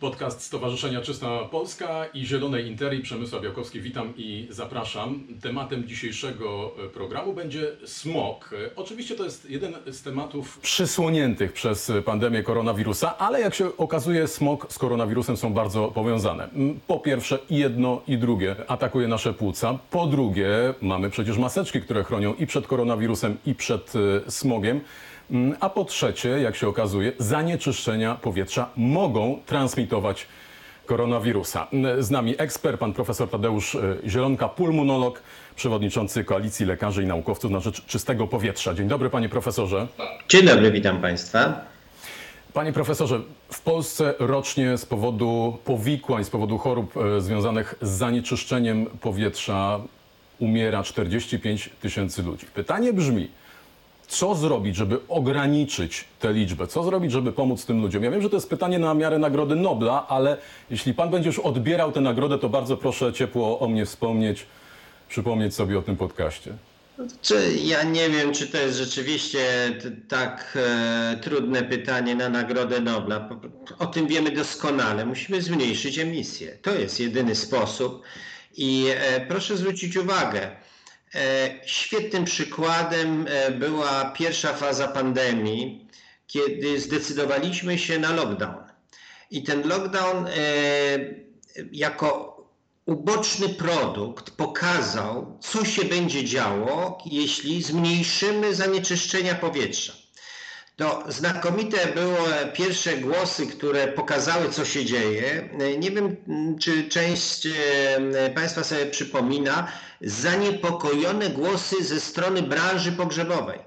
Podcast Stowarzyszenia Czysta Polska i Zielonej Interii Przemysła Białkowski. Witam i zapraszam. Tematem dzisiejszego programu będzie smog. Oczywiście to jest jeden z tematów przysłoniętych przez pandemię koronawirusa, ale jak się okazuje, smog z koronawirusem są bardzo powiązane. Po pierwsze, jedno i drugie atakuje nasze płuca. Po drugie, mamy przecież maseczki, które chronią i przed koronawirusem, i przed e, smogiem. Mm, A po trzecie, jak się okazuje, zanieczyszczenia powietrza mogą transmitować koronawirusa. Mm, Z nami ekspert, pan profesor Tadeusz e, Zielonka, pulmonolog, przewodniczący Koalicji Lekarzy i Naukowców na rzecz czystego powietrza. Dzień dobry, panie profesorze. Dzień dobry, witam Państwa. Panie profesorze, w Polsce rocznie z powodu powikłań, z powodu chorób e, związanych z zanieczyszczeniem powietrza umiera 45 tysięcy ludzi. Pytanie brzmi, co zrobić, żeby ograniczyć tę liczbę? Co zrobić, żeby pomóc tym ludziom? Ja wiem, że to jest pytanie na miarę Nagrody Nobla, ale jeśli pan będzie już odbierał tę nagrodę, to bardzo proszę ciepło o mnie wspomnieć, przypomnieć sobie o tym podcaście. Czy ja nie wiem, czy to jest rzeczywiście tak e, trudne pytanie na Nagrodę Nobla. O tym wiemy doskonale. Musimy zmniejszyć emisję. To jest jedyny sposób. I e, proszę zwrócić uwagę, świetnym przykładem e, była pierwsza faza pandemii, kiedy zdecydowaliśmy się na lockdown. I ten lockdown e, jako uboczny produkt pokazał, co się będzie działo, jeśli zmniejszymy zanieczyszczenia powietrza. To znakomite były pierwsze głosy, które pokazały, co się dzieje. Nie wiem, czy część e, Państwa sobie przypomina zaniepokojone głosy ze strony branży pogrzebowej.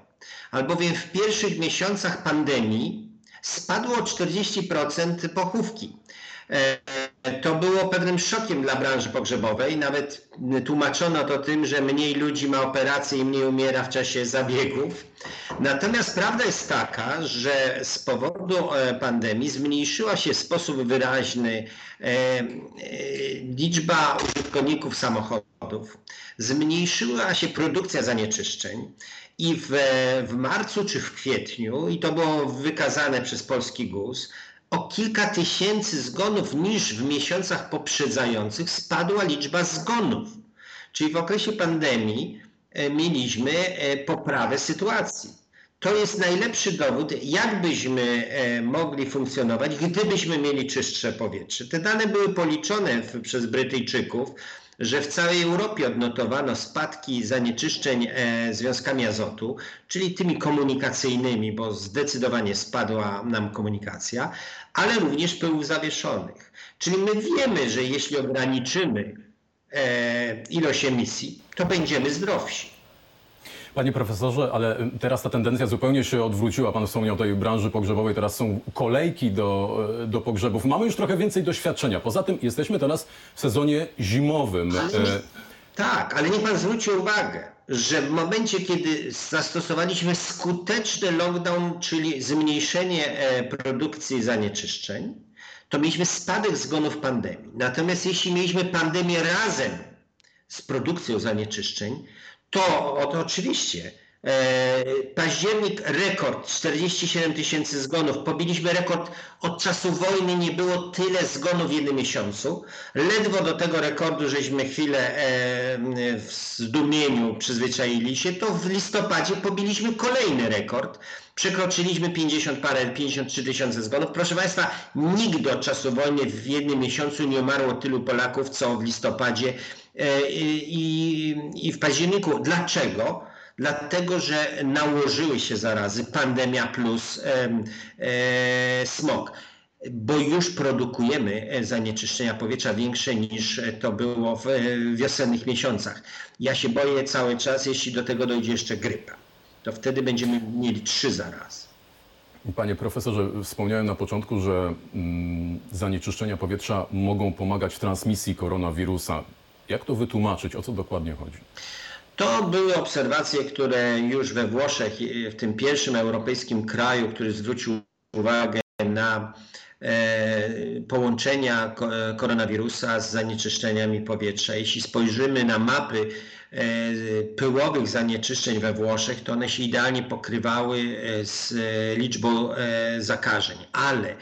Albowiem w pierwszych miesiącach pandemii spadło o 40% pochówki. To było pewnym szokiem dla branży pogrzebowej. Nawet tłumaczono to tym, że mniej ludzi ma operacje i mniej umiera w czasie zabiegów. Natomiast prawda jest taka, że z powodu e, pandemii zmniejszyła się w sposób wyraźny e, e, liczba użytkowników samochodów, zmniejszyła się produkcja zanieczyszczeń. I w, w marcu czy w kwietniu, i to było wykazane przez Polski GUS, o kilka tysięcy zgonów niż w miesiącach poprzedzających spadła liczba zgonów. Czyli w okresie pandemii e, mieliśmy e, poprawę sytuacji. To jest najlepszy dowód, jak byśmy e, mogli funkcjonować, gdybyśmy mieli czystsze powietrze. Te dane były policzone przez Brytyjczyków, że w całej Europie odnotowano spadki zanieczyszczeń e, związkami azotu, czyli tymi komunikacyjnymi, bo zdecydowanie spadła nam komunikacja, ale również pyłów zawieszonych. Czyli my wiemy, że jeśli ograniczymy e, ilość emisji, to będziemy zdrowsi. Panie profesorze, ale teraz ta tendencja zupełnie się odwróciła. Pan wspomniał o tej branży pogrzebowej, teraz są kolejki do, y, do pogrzebów. Mamy już trochę więcej doświadczenia. Poza tym jesteśmy teraz w sezonie zimowym. Ale E, tak, ale niech pan zwróci uwagę, że w momencie, kiedy zastosowaliśmy skuteczny lockdown, czyli zmniejszenie e, produkcji zanieczyszczeń, to mieliśmy spadek zgonów pandemii. Natomiast jeśli mieliśmy pandemię razem z produkcją zanieczyszczeń, to, to oczywiście październik rekord 47 tysięcy zgonów. Pobiliśmy rekord od czasu wojny, nie było tyle zgonów w jednym miesiącu. Ledwo do tego rekordu żeśmy chwilę e, w zdumieniu przyzwyczaili się, to w listopadzie pobiliśmy kolejny rekord. Przekroczyliśmy 50 parę, 53 tysiące zgonów. Proszę Państwa, nigdy od czasu wojny w jednym miesiącu nie umarło tylu Polaków, co w listopadzie e, i, i w październiku. Dlaczego? Dlatego, że nałożyły się zarazy, pandemia plus e, smog, bo już produkujemy e, zanieczyszczenia powietrza większe niż to było w e, wiosennych miesiącach. Ja się boję cały czas, jeśli do tego dojdzie jeszcze grypa, to wtedy będziemy mieli trzy zarazy. Panie profesorze, wspomniałem na początku, że mm, zanieczyszczenia powietrza mogą pomagać w transmisji koronawirusa. Jak to wytłumaczyć? O co dokładnie chodzi? To były obserwacje, które już we Włoszech, w tym pierwszym europejskim kraju, który zwrócił uwagę na e, połączenia ko- koronawirusa z zanieczyszczeniami powietrza. Jeśli spojrzymy na mapy e, pyłowych zanieczyszczeń we Włoszech, to one się idealnie pokrywały e, z liczbą zakażeń, ale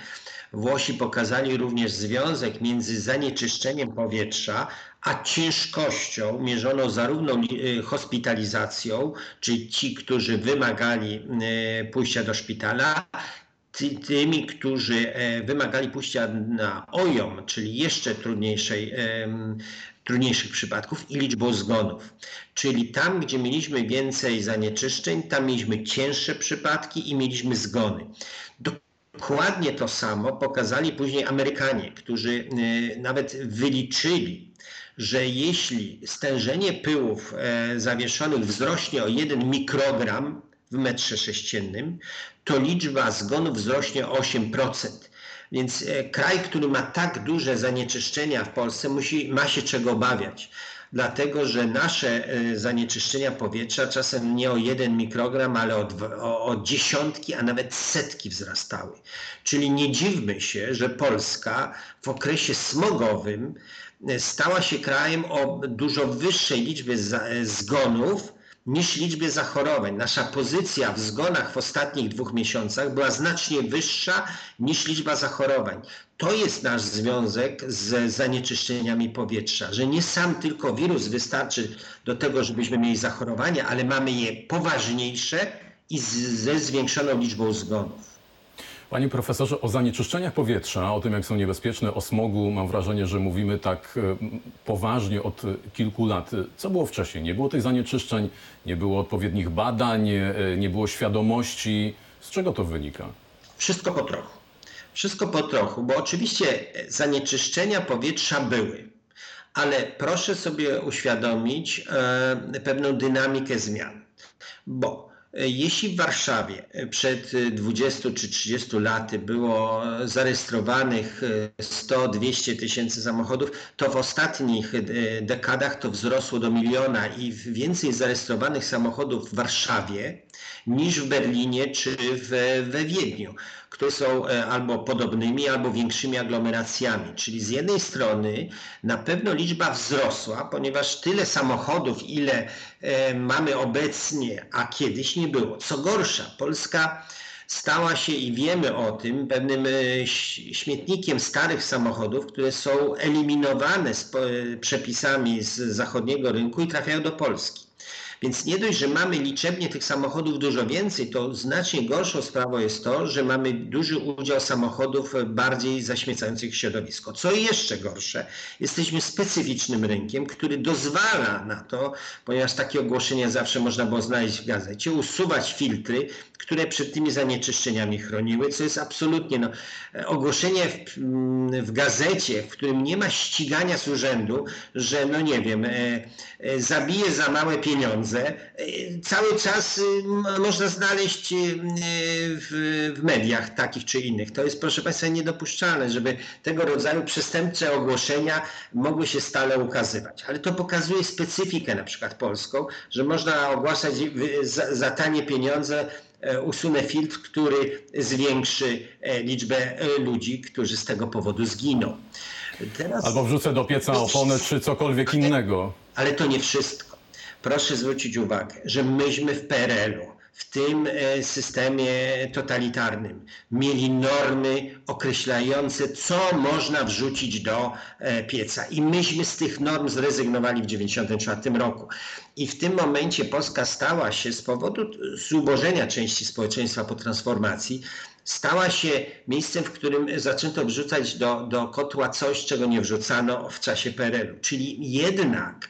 Włosi pokazali również związek między zanieczyszczeniem powietrza a ciężkością mierzoną zarówno y, hospitalizacją, czyli ci, którzy wymagali y, pójścia do szpitala, ty, tymi, którzy e, wymagali pójścia na OJOM, czyli jeszcze trudniejszej, trudniejszych przypadków i liczbą zgonów. Czyli tam, gdzie mieliśmy więcej zanieczyszczeń, tam mieliśmy cięższe przypadki i mieliśmy zgony. Dokładnie to samo pokazali później Amerykanie, którzy e, nawet wyliczyli, że jeśli stężenie pyłów e, zawieszonych wzrośnie o 1 mikrogram w metrze sześciennym, to liczba zgonów wzrośnie o 8%. Więc e, kraj, który ma tak duże zanieczyszczenia w Polsce, musi, ma się czego obawiać. Dlatego, że nasze e, zanieczyszczenia powietrza czasem nie o jeden mikrogram, ale o, o, o dziesiątki, a nawet setki wzrastały. Czyli nie dziwmy się, że Polska w okresie smogowym e, stała się krajem o dużo wyższej liczbie e, zgonów niż liczbie zachorowań. Nasza pozycja w zgonach w ostatnich dwóch miesiącach była znacznie wyższa niż liczba zachorowań. To jest nasz związek z zanieczyszczeniami powietrza, że nie sam tylko wirus wystarczy do tego, żebyśmy mieli zachorowania, ale mamy je poważniejsze i ze zwiększoną liczbą zgonów. Panie profesorze, o zanieczyszczeniach powietrza, o tym jak są niebezpieczne, o smogu, mam wrażenie, że mówimy tak e, poważnie od e, kilku lat. Co było wcześniej? Nie było tych zanieczyszczeń, nie było odpowiednich badań, e, nie było świadomości. Z czego to wynika? Wszystko po trochu. Wszystko po trochu, bo oczywiście zanieczyszczenia powietrza były, ale proszę sobie uświadomić pewną dynamikę zmian. Bo jeśli w Warszawie e, przed e, 20 czy 30 laty było zarejestrowanych e, 100-200 tysięcy samochodów, to w ostatnich e, dekadach to wzrosło do miliona i więcej zarejestrowanych samochodów w Warszawie niż w Berlinie czy we Wiedniu, które są e, albo podobnymi, albo większymi aglomeracjami. Czyli z jednej strony na pewno liczba wzrosła, ponieważ tyle samochodów, ile e, mamy obecnie, a kiedyś nie było. Co gorsza, Polska stała się i wiemy o tym pewnym e, śmietnikiem starych samochodów, które są eliminowane z przepisami z zachodniego rynku i trafiają do Polski. Więc nie dość, że mamy liczebnie tych samochodów dużo więcej, to znacznie gorszą sprawą jest to, że mamy duży udział samochodów bardziej zaśmiecających środowisko. Co jeszcze gorsze, jesteśmy specyficznym rynkiem, który dozwala na to, ponieważ takie ogłoszenia zawsze można było znaleźć w gazecie, usuwać filtry, które przed tymi zanieczyszczeniami chroniły, co jest absolutnie no, ogłoszenie w, w gazecie, w którym nie ma ścigania z urzędu, że no nie wiem, e, e, zabije za małe pieniądze. E, Cały czas y, można znaleźć y, w, mediach takich czy innych. To jest, proszę Państwa, niedopuszczalne, żeby tego rodzaju przestępcze ogłoszenia mogły się stale ukazywać. Ale to pokazuje specyfikę na przykład polską, że można ogłaszać wy- za, za tanie pieniądze e, usunę filtr, który zwiększy e, liczbę ludzi, którzy z tego powodu zginą. Teraz... Albo wrzucę do pieca oponę, czy cokolwiek innego. Ale to nie wszystko. Proszę zwrócić uwagę, że myśmy w PRL-u, w tym e, systemie totalitarnym, mieli normy określające, co można wrzucić do e, pieca. I myśmy z tych norm zrezygnowali w 1994 roku. I w tym momencie Polska stała się z powodu zubożenia części społeczeństwa po transformacji, stała się miejscem, w którym zaczęto wrzucać do, do kotła coś, czego nie wrzucano w czasie PRL-u. Czyli jednak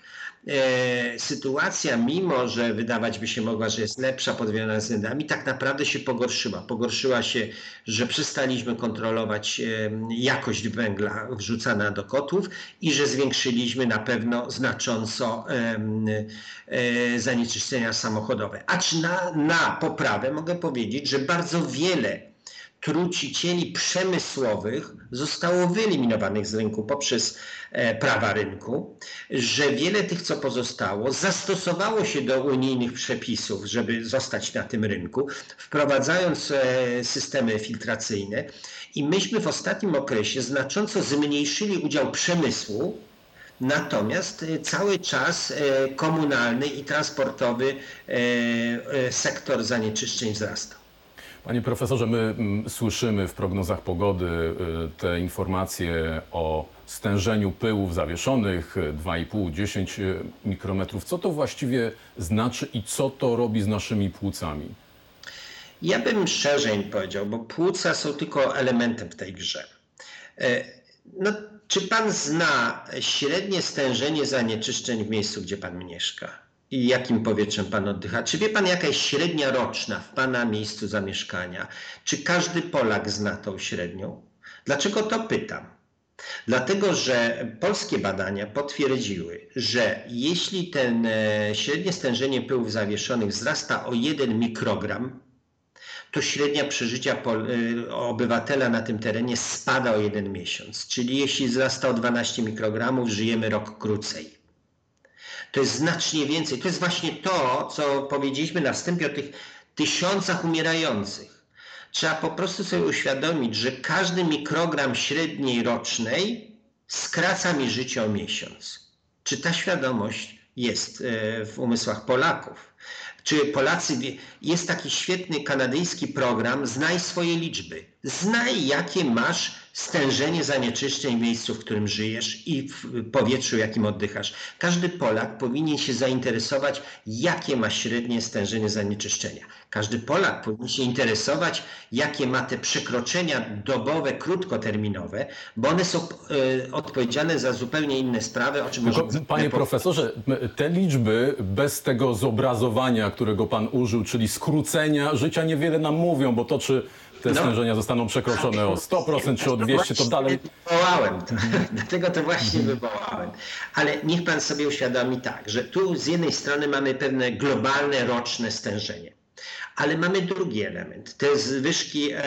e, sytuacja, mimo że wydawać by się mogła, że jest lepsza pod wieloma względami, tak naprawdę się pogorszyła. Pogorszyła się, że przestaliśmy kontrolować e, jakość węgla wrzucana do kotłów i że zwiększyliśmy na pewno znacząco e, zanieczyszczenia samochodowe. Acz na, na poprawę mogę powiedzieć, że bardzo wiele trucicieli przemysłowych zostało wyeliminowanych z rynku poprzez e, prawa rynku, że wiele tych, co pozostało, zastosowało się do unijnych przepisów, żeby zostać na tym rynku, wprowadzając e, systemy filtracyjne. I myśmy w ostatnim okresie znacząco zmniejszyli udział przemysłu Natomiast e, cały czas komunalny i transportowy sektor zanieczyszczeń wzrasta. Panie profesorze, my mm, słyszymy w prognozach pogody y, te informacje o stężeniu pyłów zawieszonych y, 2,5-10 mikrometrów. Co to właściwie znaczy i co to robi z naszymi płucami? Ja bym szerzej powiedział, bo płuca są tylko elementem w tej grze. E, No, czy pan zna średnie stężenie zanieczyszczeń w miejscu, gdzie pan mieszka? I jakim powietrzem pan oddycha? Czy wie pan, jaka jest średnia roczna w pana miejscu zamieszkania? Czy każdy Polak zna tą średnią? Dlaczego to pytam? Dlatego, że polskie badania potwierdziły, że jeśli ten e, średnie stężenie pyłów zawieszonych wzrasta o 1 mikrogram, to średnia przeżycia y, obywatela na tym terenie spada o jeden miesiąc. Czyli jeśli wzrasta o 12 mikrogramów, żyjemy rok krócej. To jest znacznie więcej. To jest właśnie to, co powiedzieliśmy na wstępie o tych tysiącach umierających. Trzeba po prostu sobie uświadomić, że każdy mikrogram średniej rocznej skraca mi życie o miesiąc. Czy ta świadomość jest e, w umysłach Polaków? Czy Polacy, jest taki świetny kanadyjski program Znaj swoje liczby. Znaj, jakie masz stężenie zanieczyszczeń w miejscu, w którym żyjesz i w powietrzu, jakim oddychasz. Każdy Polak powinien się zainteresować, jakie ma średnie stężenie zanieczyszczenia. Każdy Polak powinien się interesować, jakie ma te przekroczenia dobowe, krótkoterminowe, bo one są e, odpowiedzialne za zupełnie inne sprawy, o czym Tylko, możemy panie profesorze, te liczby bez tego zobrazowania, którego pan użył, czyli skrócenia życia, niewiele nam mówią, bo to czy te No. stężenia zostaną przekroczone o 100% czy o 200, to dalej... Wywołałem to. Dlatego to właśnie wywołałem. Ale niech pan sobie uświadomi tak, że tu z jednej strony mamy pewne globalne, roczne stężenie. Ale mamy drugi element, te zwyżki e,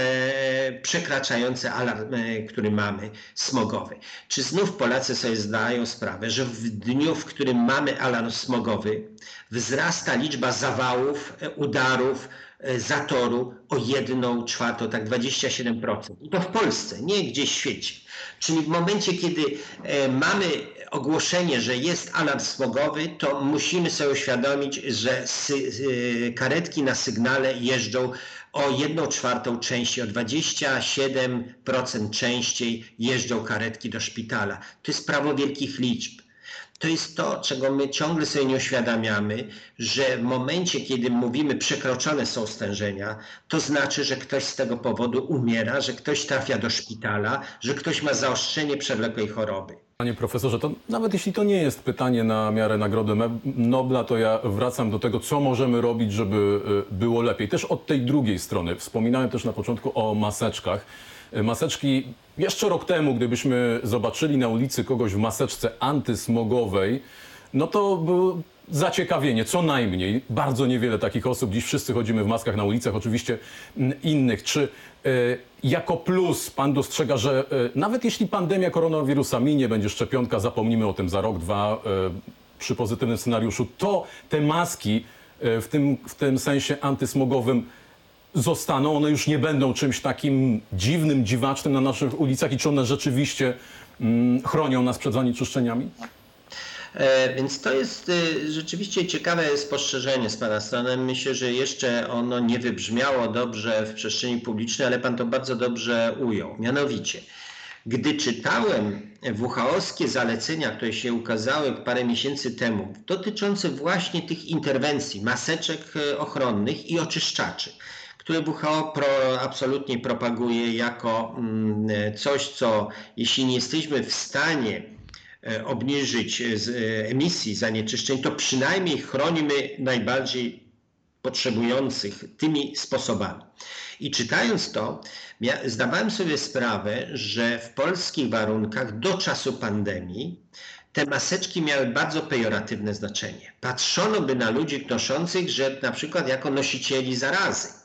przekraczające alarm, e, który mamy, smogowy. Czy znów Polacy sobie zdają sprawę, że w dniu, w którym mamy alarm smogowy, wzrasta liczba zawałów, e, udarów, zatoru o 1 czwartą, tak 27%. I to w Polsce, nie gdzieś w świecie. Czyli w momencie, kiedy e, mamy ogłoszenie, że jest alarm smogowy, to musimy sobie uświadomić, że y, karetki na sygnale jeżdżą o 1 czwartą częściej, o 27% częściej jeżdżą karetki do szpitala. To jest prawo wielkich liczb. To jest to, czego my ciągle sobie nie uświadamiamy, że w momencie, kiedy mówimy przekroczone są stężenia, to znaczy, że ktoś z tego powodu umiera, że ktoś trafia do szpitala, że ktoś ma zaostrzenie przewlekłej choroby. Panie profesorze, to nawet jeśli to nie jest pytanie na miarę Nagrody Nobla, to ja wracam do tego, co możemy robić, żeby y, było lepiej. Też od tej drugiej strony. Wspominałem też na początku o maseczkach. Y, Maseczki jeszcze rok temu, gdybyśmy zobaczyli na ulicy kogoś w maseczce antysmogowej, no to było zaciekawienie, co najmniej. Bardzo niewiele takich osób. Dziś wszyscy chodzimy w maskach na ulicach, oczywiście mm, innych. Czy e, jako plus pan dostrzega, że e, nawet jeśli pandemia koronawirusa minie, będzie szczepionka, zapomnimy o tym za rok, dwa, e, przy pozytywnym scenariuszu, to te maski e, w tym, w tym sensie antysmogowym zostaną, one już nie będą czymś takim dziwnym, dziwacznym na naszych ulicach i czy one rzeczywiście mm, chronią nas przed zanieczyszczeniami? E, Więc to jest e, rzeczywiście ciekawe spostrzeżenie z Pana strony. Myślę, że jeszcze ono nie wybrzmiało dobrze w przestrzeni publicznej, ale Pan to bardzo dobrze ujął. Mianowicie, gdy czytałem WHO-skie zalecenia, które się ukazały parę miesięcy temu, dotyczące właśnie tych interwencji, maseczek e, ochronnych i oczyszczaczy, które WHO pro, absolutnie propaguje jako mm, coś, co jeśli nie jesteśmy w stanie e, obniżyć e, e, emisji zanieczyszczeń, to przynajmniej chronimy najbardziej potrzebujących tymi sposobami. I czytając to, zdawałem sobie sprawę, że w polskich warunkach do czasu pandemii te maseczki miały bardzo pejoratywne znaczenie. Patrzono by na ludzi noszących, że na przykład jako nosicieli zarazy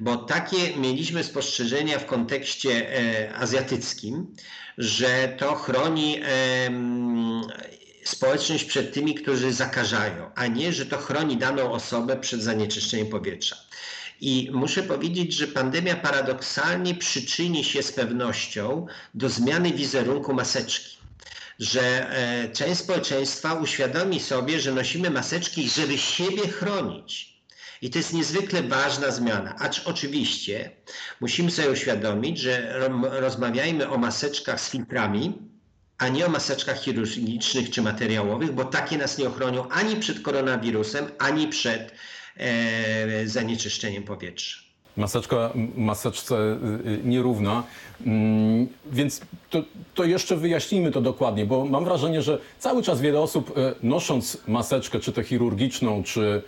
bo takie mieliśmy spostrzeżenia w kontekście e, azjatyckim, że to chroni społeczność przed tymi, którzy zakażają, a nie, że to chroni daną osobę przed zanieczyszczeniem powietrza. I muszę powiedzieć, że pandemia paradoksalnie przyczyni się z pewnością do zmiany wizerunku maseczki że e, część społeczeństwa uświadomi sobie, że nosimy maseczki, żeby siebie chronić. I to jest niezwykle ważna zmiana. Acz oczywiście musimy sobie uświadomić, że rozmawiajmy o maseczkach z filtrami, a nie o maseczkach chirurgicznych czy materiałowych, bo takie nas nie ochronią ani przed koronawirusem, ani przed e, zanieczyszczeniem powietrza. Maseczka maseczce y, y, nierówna. Mm, Więc to, to jeszcze wyjaśnijmy to dokładnie, bo mam wrażenie, że cały czas wiele osób y, nosząc maseczkę, czy tę chirurgiczną, czy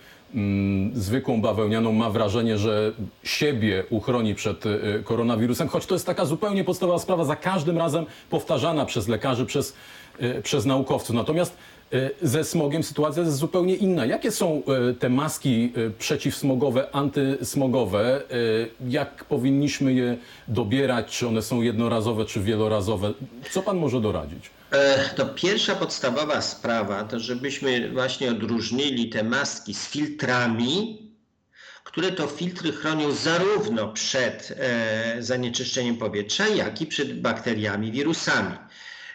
zwykłą bawełnianą, ma wrażenie, że siebie uchroni przed y, koronawirusem, choć to jest taka zupełnie podstawowa sprawa, za każdym razem powtarzana przez lekarzy, przez, y, przez naukowców. Natomiast y, ze smogiem sytuacja jest zupełnie inna. Jakie są y, te maski y, przeciwsmogowe, antysmogowe? Y, Jak powinniśmy je dobierać? Czy one są jednorazowe, czy wielorazowe? Co pan może doradzić? E, To pierwsza podstawowa sprawa to, żebyśmy właśnie odróżnili te maski z filtrami, które to filtry chronią zarówno przed e, zanieczyszczeniem powietrza, jak i przed bakteriami, wirusami.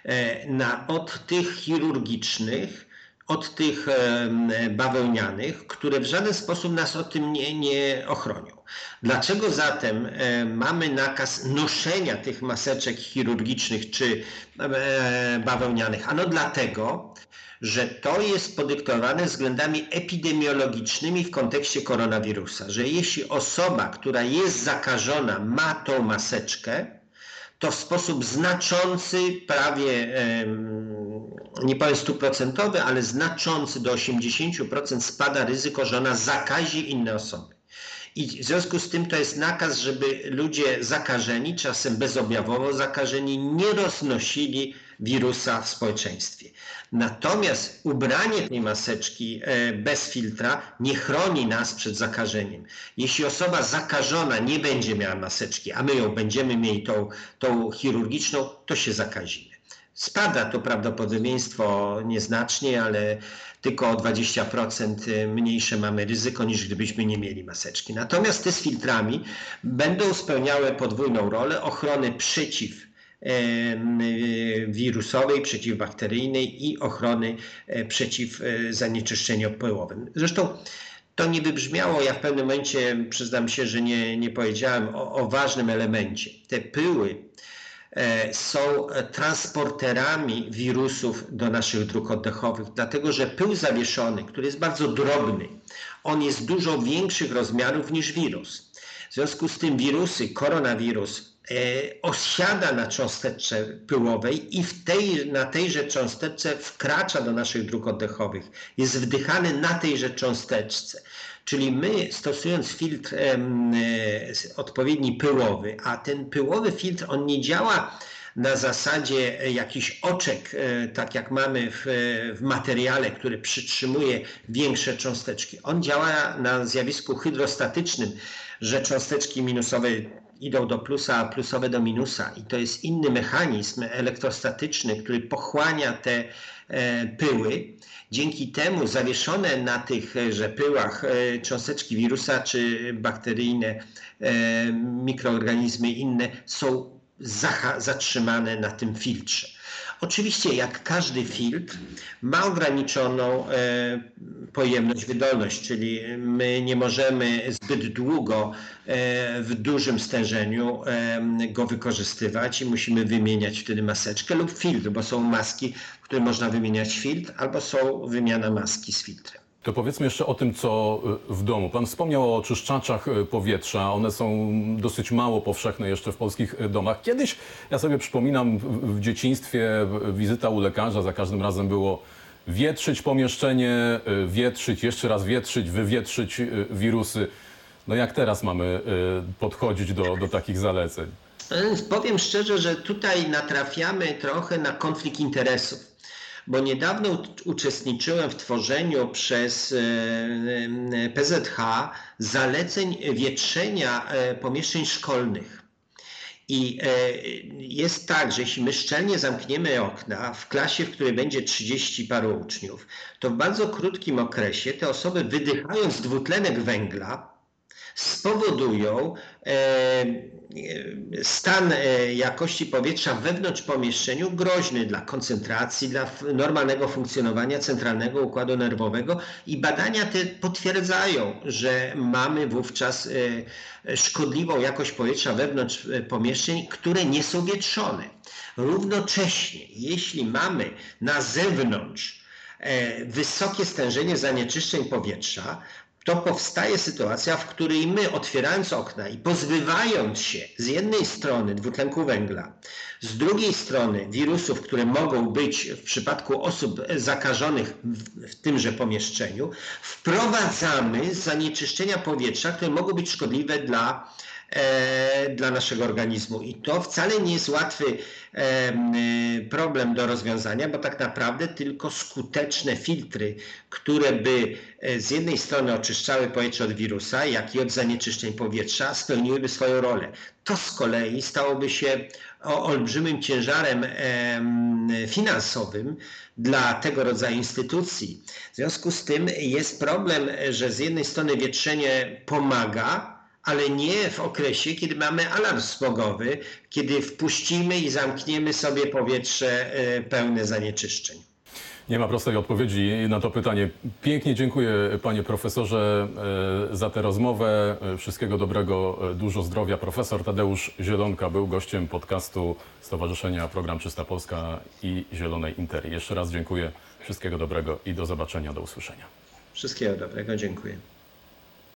E, na, od tych chirurgicznych, od tych bawełnianych, które w żaden sposób nas o tym nie, nie ochronią. Dlaczego zatem mamy nakaz noszenia tych maseczek chirurgicznych czy e, bawełnianych? Ano dlatego, że to jest podyktowane względami epidemiologicznymi w kontekście koronawirusa, że jeśli osoba, która jest zakażona, ma tą maseczkę, to w sposób znaczący, prawie nie powiem stuprocentowy, ale znaczący do 80% spada ryzyko, że ona zakazi inne osoby. I w związku z tym to jest nakaz, żeby ludzie zakażeni, czasem bezobjawowo zakażeni, nie roznosili wirusa w społeczeństwie. Natomiast ubranie tej maseczki e, bez filtra nie chroni nas przed zakażeniem. Jeśli osoba zakażona nie będzie miała maseczki, a my ją będziemy mieli tą, tą chirurgiczną, to się zakazimy. Spada to prawdopodobieństwo nieznacznie, ale tylko o 20% mniejsze mamy ryzyko niż gdybyśmy nie mieli maseczki. Natomiast te z filtrami będą spełniały podwójną rolę ochrony przeciw wirusowej, przeciwbakteryjnej i ochrony e, przeciw e, zanieczyszczeniu pyłowym. Zresztą to nie wybrzmiało, ja w pewnym momencie przyznam się, że nie, nie powiedziałem o, o ważnym elemencie. Te pyły są e, transporterami wirusów do naszych dróg oddechowych, dlatego że pył zawieszony, który jest bardzo drobny, on jest dużo większych rozmiarów niż wirus. W związku z tym wirusy, koronawirus e, osiada na cząsteczce pyłowej i w tej, na tejże cząsteczce wkracza do naszych dróg oddechowych. Jest wdychany na tejże cząsteczce. Czyli my stosując filtr e, odpowiedni pyłowy, a ten pyłowy filtr on nie działa na zasadzie e, jakiś oczek, e, tak jak mamy w, w materiale, który przytrzymuje większe cząsteczki. On działa na zjawisku hydrostatycznym, że cząsteczki minusowe idą do plusa, a plusowe do minusa. I to jest inny mechanizm elektrostatyczny, który pochłania te e, pyły. Dzięki temu zawieszone na tychże pyłach e, cząsteczki wirusa czy bakteryjne e, mikroorganizmy inne są zatrzymane na tym filtrze. Oczywiście, jak każdy filtr, ma ograniczoną e, pojemność, wydolność, czyli my nie możemy zbyt długo e, w dużym stężeniu e, go wykorzystywać i musimy wymieniać wtedy maseczkę lub filtr, bo są maski, które można wymieniać filtr, albo są wymiana maski z filtrem. To powiedzmy jeszcze o tym, co y, w domu. Pan wspomniał o oczyszczaczach y, powietrza. One są dosyć mało powszechne jeszcze w polskich y, domach. Kiedyś, ja sobie przypominam, w, dzieciństwie wizyta u lekarza za każdym razem było wietrzyć pomieszczenie, wietrzyć, jeszcze raz wietrzyć, wywietrzyć wirusy. No jak teraz mamy podchodzić do, do takich zaleceń? Powiem szczerze, że tutaj natrafiamy trochę na konflikt interesów, bo niedawno uczestniczyłem w tworzeniu przez e, e, PZH zaleceń wietrzenia e, pomieszczeń szkolnych. I jest tak, że jeśli my szczelnie zamkniemy okna w klasie, w której będzie 30 paru uczniów, to w bardzo krótkim okresie te osoby wydychając dwutlenek węgla spowodują e, e, stan e, jakości powietrza wewnątrz pomieszczeniu groźny dla koncentracji, dla normalnego funkcjonowania centralnego układu nerwowego i badania te potwierdzają, że mamy wówczas szkodliwą jakość powietrza wewnątrz pomieszczeń, które nie są wietrzone. Równocześnie, jeśli mamy na zewnątrz wysokie stężenie zanieczyszczeń powietrza, to powstaje sytuacja, w której my, otwierając okna i pozbywając się z jednej strony dwutlenku węgla, z drugiej strony wirusów, które mogą być w przypadku osób zakażonych w, w tymże pomieszczeniu, wprowadzamy zanieczyszczenia powietrza, które mogą być szkodliwe dla dla naszego organizmu. I to wcale nie jest łatwy y, problem do rozwiązania, bo tak naprawdę tylko skuteczne filtry, które by e, z jednej strony oczyszczały powietrze od wirusa, jak i od zanieczyszczeń powietrza, spełniłyby swoją rolę. To z kolei stałoby się olbrzymim ciężarem em, finansowym dla tego rodzaju instytucji. W związku z tym jest problem, że z jednej strony wietrzenie pomaga, ale nie w okresie, kiedy mamy alarm smogowy, kiedy wpuścimy i zamkniemy sobie powietrze e, pełne zanieczyszczeń. Nie ma prostej odpowiedzi na to pytanie. Pięknie dziękuję panie profesorze e, za tę rozmowę. E, Wszystkiego dobrego, dużo zdrowia. Profesor Tadeusz Zielonka był gościem podcastu Stowarzyszenia Program Czysta Polska i Zielonej Interii. Jeszcze raz dziękuję. Wszystkiego dobrego i do zobaczenia, do usłyszenia. Wszystkiego dobrego, dziękuję.